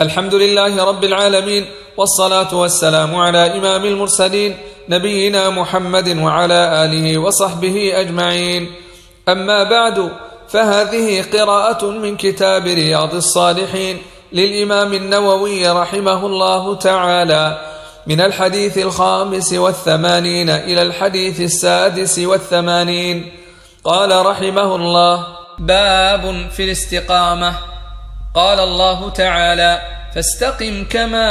الحمد لله رب العالمين والصلاة والسلام على إمام المرسلين نبينا محمد وعلى آله وصحبه أجمعين. أما بعد فهذه قراءة من كتاب رياض الصالحين للإمام النووي رحمه الله تعالى من الحديث الخامس والثمانين إلى الحديث السادس والثمانين. قال رحمه الله باب في الاستقامة. قال الله تعالى فاستقم كما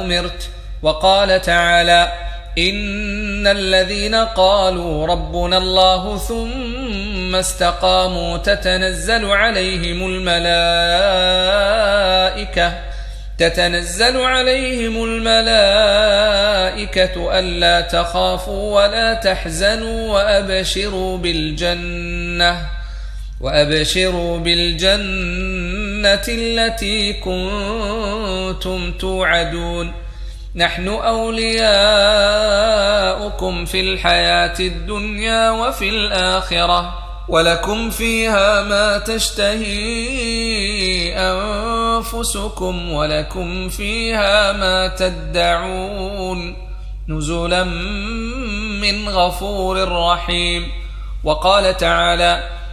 أمرت وقال تعالى إن الذين قالوا ربنا الله ثم استقاموا تتنزل عليهم الملائكة تتنزل عليهم الملائكة ألا تخافوا ولا تحزنوا وأبشروا بالجنة وأبشروا بالجنة التي كنتم توعدون. نحن أولياؤكم في الحياة الدنيا وفي الآخرة ولكم فيها ما تشتهي أنفسكم ولكم فيها ما تدعون. نزلا من غفور رحيم. وقال تعالى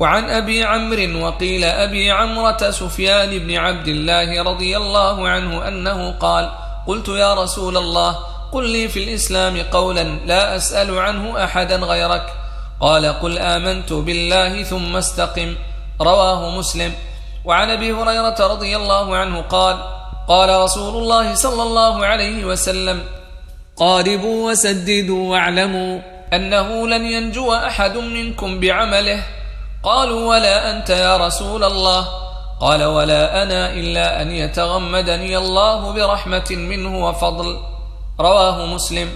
وعن أبي عمرو وقيل أبي عمرة سفيان بن عبد الله رضي الله عنه أنه قال قلت يا رسول الله قل لي في الإسلام قولا لا أسأل عنه أحدا غيرك. قال قل آمنت بالله ثم استقم. رواه مسلم. وعن أبي هريرة رضي الله عنه قال قال رسول الله صلى الله عليه وسلم قاربوا وسددوا واعلموا أنه لن ينجو أحد منكم بعمله. قالوا ولا أنت يا رسول الله. قال ولا أنا إلا أن يتغمدني الله برحمة منه وفضل. رواه مسلم.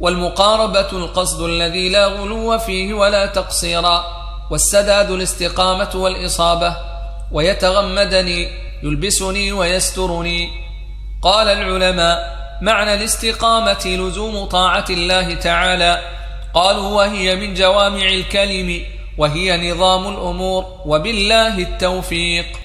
والمقاربة القصد الذي لا غلو فيه ولا تقصيرا والسداد الاستقامة والإصابة. ويتغمدني يلبسني ويسترني. قال العلماء معنى الاستقامة لزوم طاعة الله تعالى. قالوا وهي من جوامع الكلم. وهي نظام الأمور. وبالله التوفيق.